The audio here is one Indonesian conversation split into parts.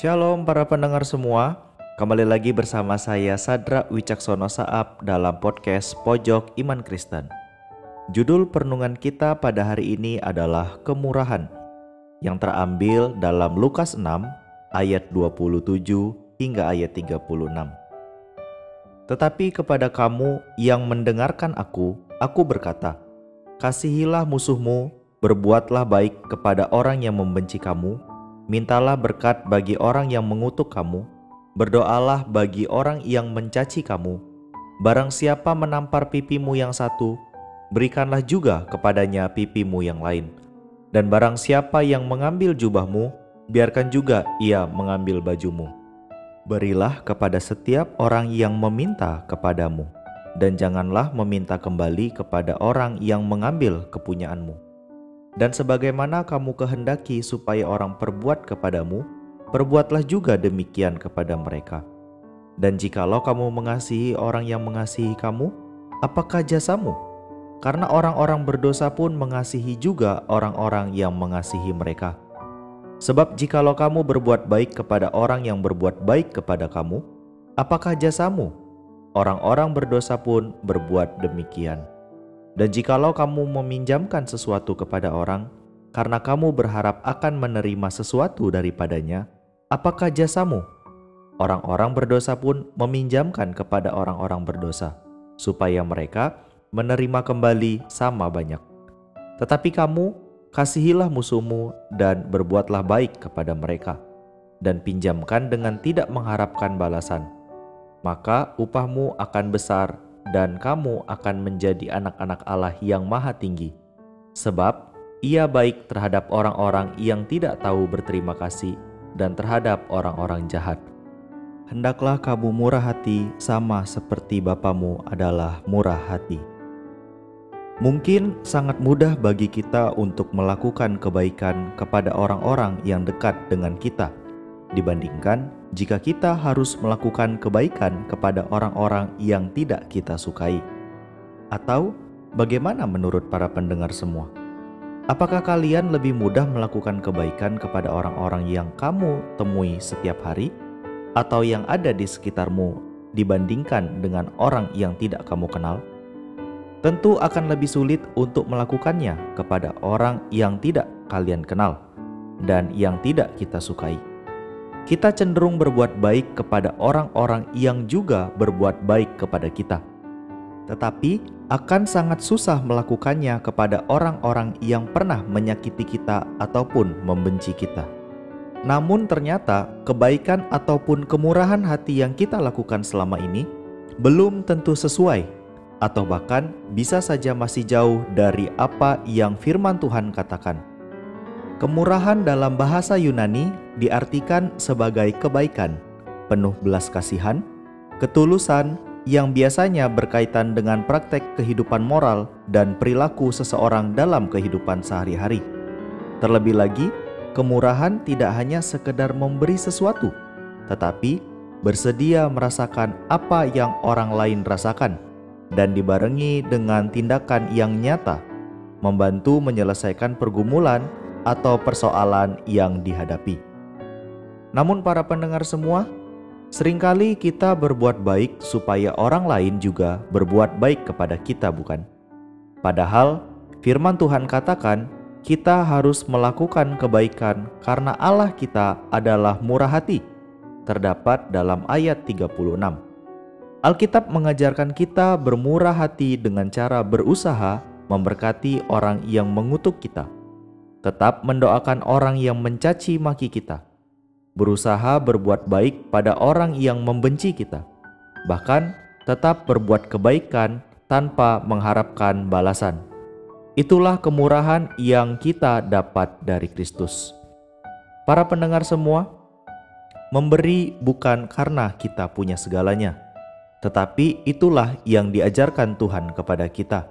Shalom para pendengar semua, kembali lagi bersama saya Sadra Wicaksono Saab dalam podcast Pojok Iman Kristen. Judul perenungan kita pada hari ini adalah kemurahan yang terambil dalam Lukas 6 ayat 27 hingga ayat 36. Tetapi kepada kamu yang mendengarkan aku, aku berkata, kasihilah musuhmu, berbuatlah baik kepada orang yang membenci kamu, mintalah berkat bagi orang yang mengutuk kamu, berdoalah bagi orang yang mencaci kamu. Barang siapa menampar pipimu yang satu, berikanlah juga kepadanya pipimu yang lain. Dan barang siapa yang mengambil jubahmu, biarkan juga ia mengambil bajumu. Berilah kepada setiap orang yang meminta kepadamu, dan janganlah meminta kembali kepada orang yang mengambil kepunyaanmu dan sebagaimana kamu kehendaki supaya orang perbuat kepadamu, perbuatlah juga demikian kepada mereka. Dan jikalau kamu mengasihi orang yang mengasihi kamu, apakah jasamu? Karena orang-orang berdosa pun mengasihi juga orang-orang yang mengasihi mereka. Sebab jikalau kamu berbuat baik kepada orang yang berbuat baik kepada kamu, apakah jasamu? Orang-orang berdosa pun berbuat demikian. Dan jikalau kamu meminjamkan sesuatu kepada orang, karena kamu berharap akan menerima sesuatu daripadanya, apakah jasamu? Orang-orang berdosa pun meminjamkan kepada orang-orang berdosa, supaya mereka menerima kembali sama banyak. Tetapi kamu kasihilah musuhmu dan berbuatlah baik kepada mereka, dan pinjamkan dengan tidak mengharapkan balasan. Maka upahmu akan besar dan kamu akan menjadi anak-anak Allah yang maha tinggi. Sebab ia baik terhadap orang-orang yang tidak tahu berterima kasih dan terhadap orang-orang jahat. Hendaklah kamu murah hati sama seperti Bapamu adalah murah hati. Mungkin sangat mudah bagi kita untuk melakukan kebaikan kepada orang-orang yang dekat dengan kita dibandingkan jika kita harus melakukan kebaikan kepada orang-orang yang tidak kita sukai? Atau bagaimana menurut para pendengar semua? Apakah kalian lebih mudah melakukan kebaikan kepada orang-orang yang kamu temui setiap hari, atau yang ada di sekitarmu dibandingkan dengan orang yang tidak kamu kenal? Tentu akan lebih sulit untuk melakukannya kepada orang yang tidak kalian kenal dan yang tidak kita sukai kita cenderung berbuat baik kepada orang-orang yang juga berbuat baik kepada kita. Tetapi akan sangat susah melakukannya kepada orang-orang yang pernah menyakiti kita ataupun membenci kita. Namun ternyata kebaikan ataupun kemurahan hati yang kita lakukan selama ini belum tentu sesuai atau bahkan bisa saja masih jauh dari apa yang firman Tuhan katakan. Kemurahan dalam bahasa Yunani diartikan sebagai kebaikan, penuh belas kasihan, ketulusan yang biasanya berkaitan dengan praktek kehidupan moral dan perilaku seseorang dalam kehidupan sehari-hari. Terlebih lagi, kemurahan tidak hanya sekedar memberi sesuatu, tetapi bersedia merasakan apa yang orang lain rasakan dan dibarengi dengan tindakan yang nyata, membantu menyelesaikan pergumulan atau persoalan yang dihadapi. Namun, para pendengar semua, sering kali kita berbuat baik supaya orang lain juga berbuat baik kepada kita, bukan? Padahal, firman Tuhan katakan kita harus melakukan kebaikan karena Allah kita adalah murah hati. Terdapat dalam ayat 36. Alkitab mengajarkan kita bermurah hati dengan cara berusaha memberkati orang yang mengutuk kita tetap mendoakan orang yang mencaci maki kita, berusaha berbuat baik pada orang yang membenci kita, bahkan tetap berbuat kebaikan tanpa mengharapkan balasan. Itulah kemurahan yang kita dapat dari Kristus. Para pendengar semua, memberi bukan karena kita punya segalanya, tetapi itulah yang diajarkan Tuhan kepada kita.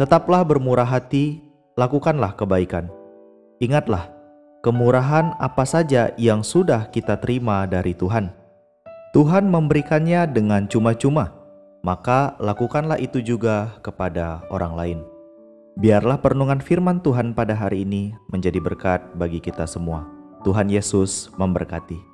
Tetaplah bermurah hati, lakukanlah kebaikan Ingatlah, kemurahan apa saja yang sudah kita terima dari Tuhan. Tuhan memberikannya dengan cuma-cuma, maka lakukanlah itu juga kepada orang lain. Biarlah perenungan firman Tuhan pada hari ini menjadi berkat bagi kita semua. Tuhan Yesus memberkati.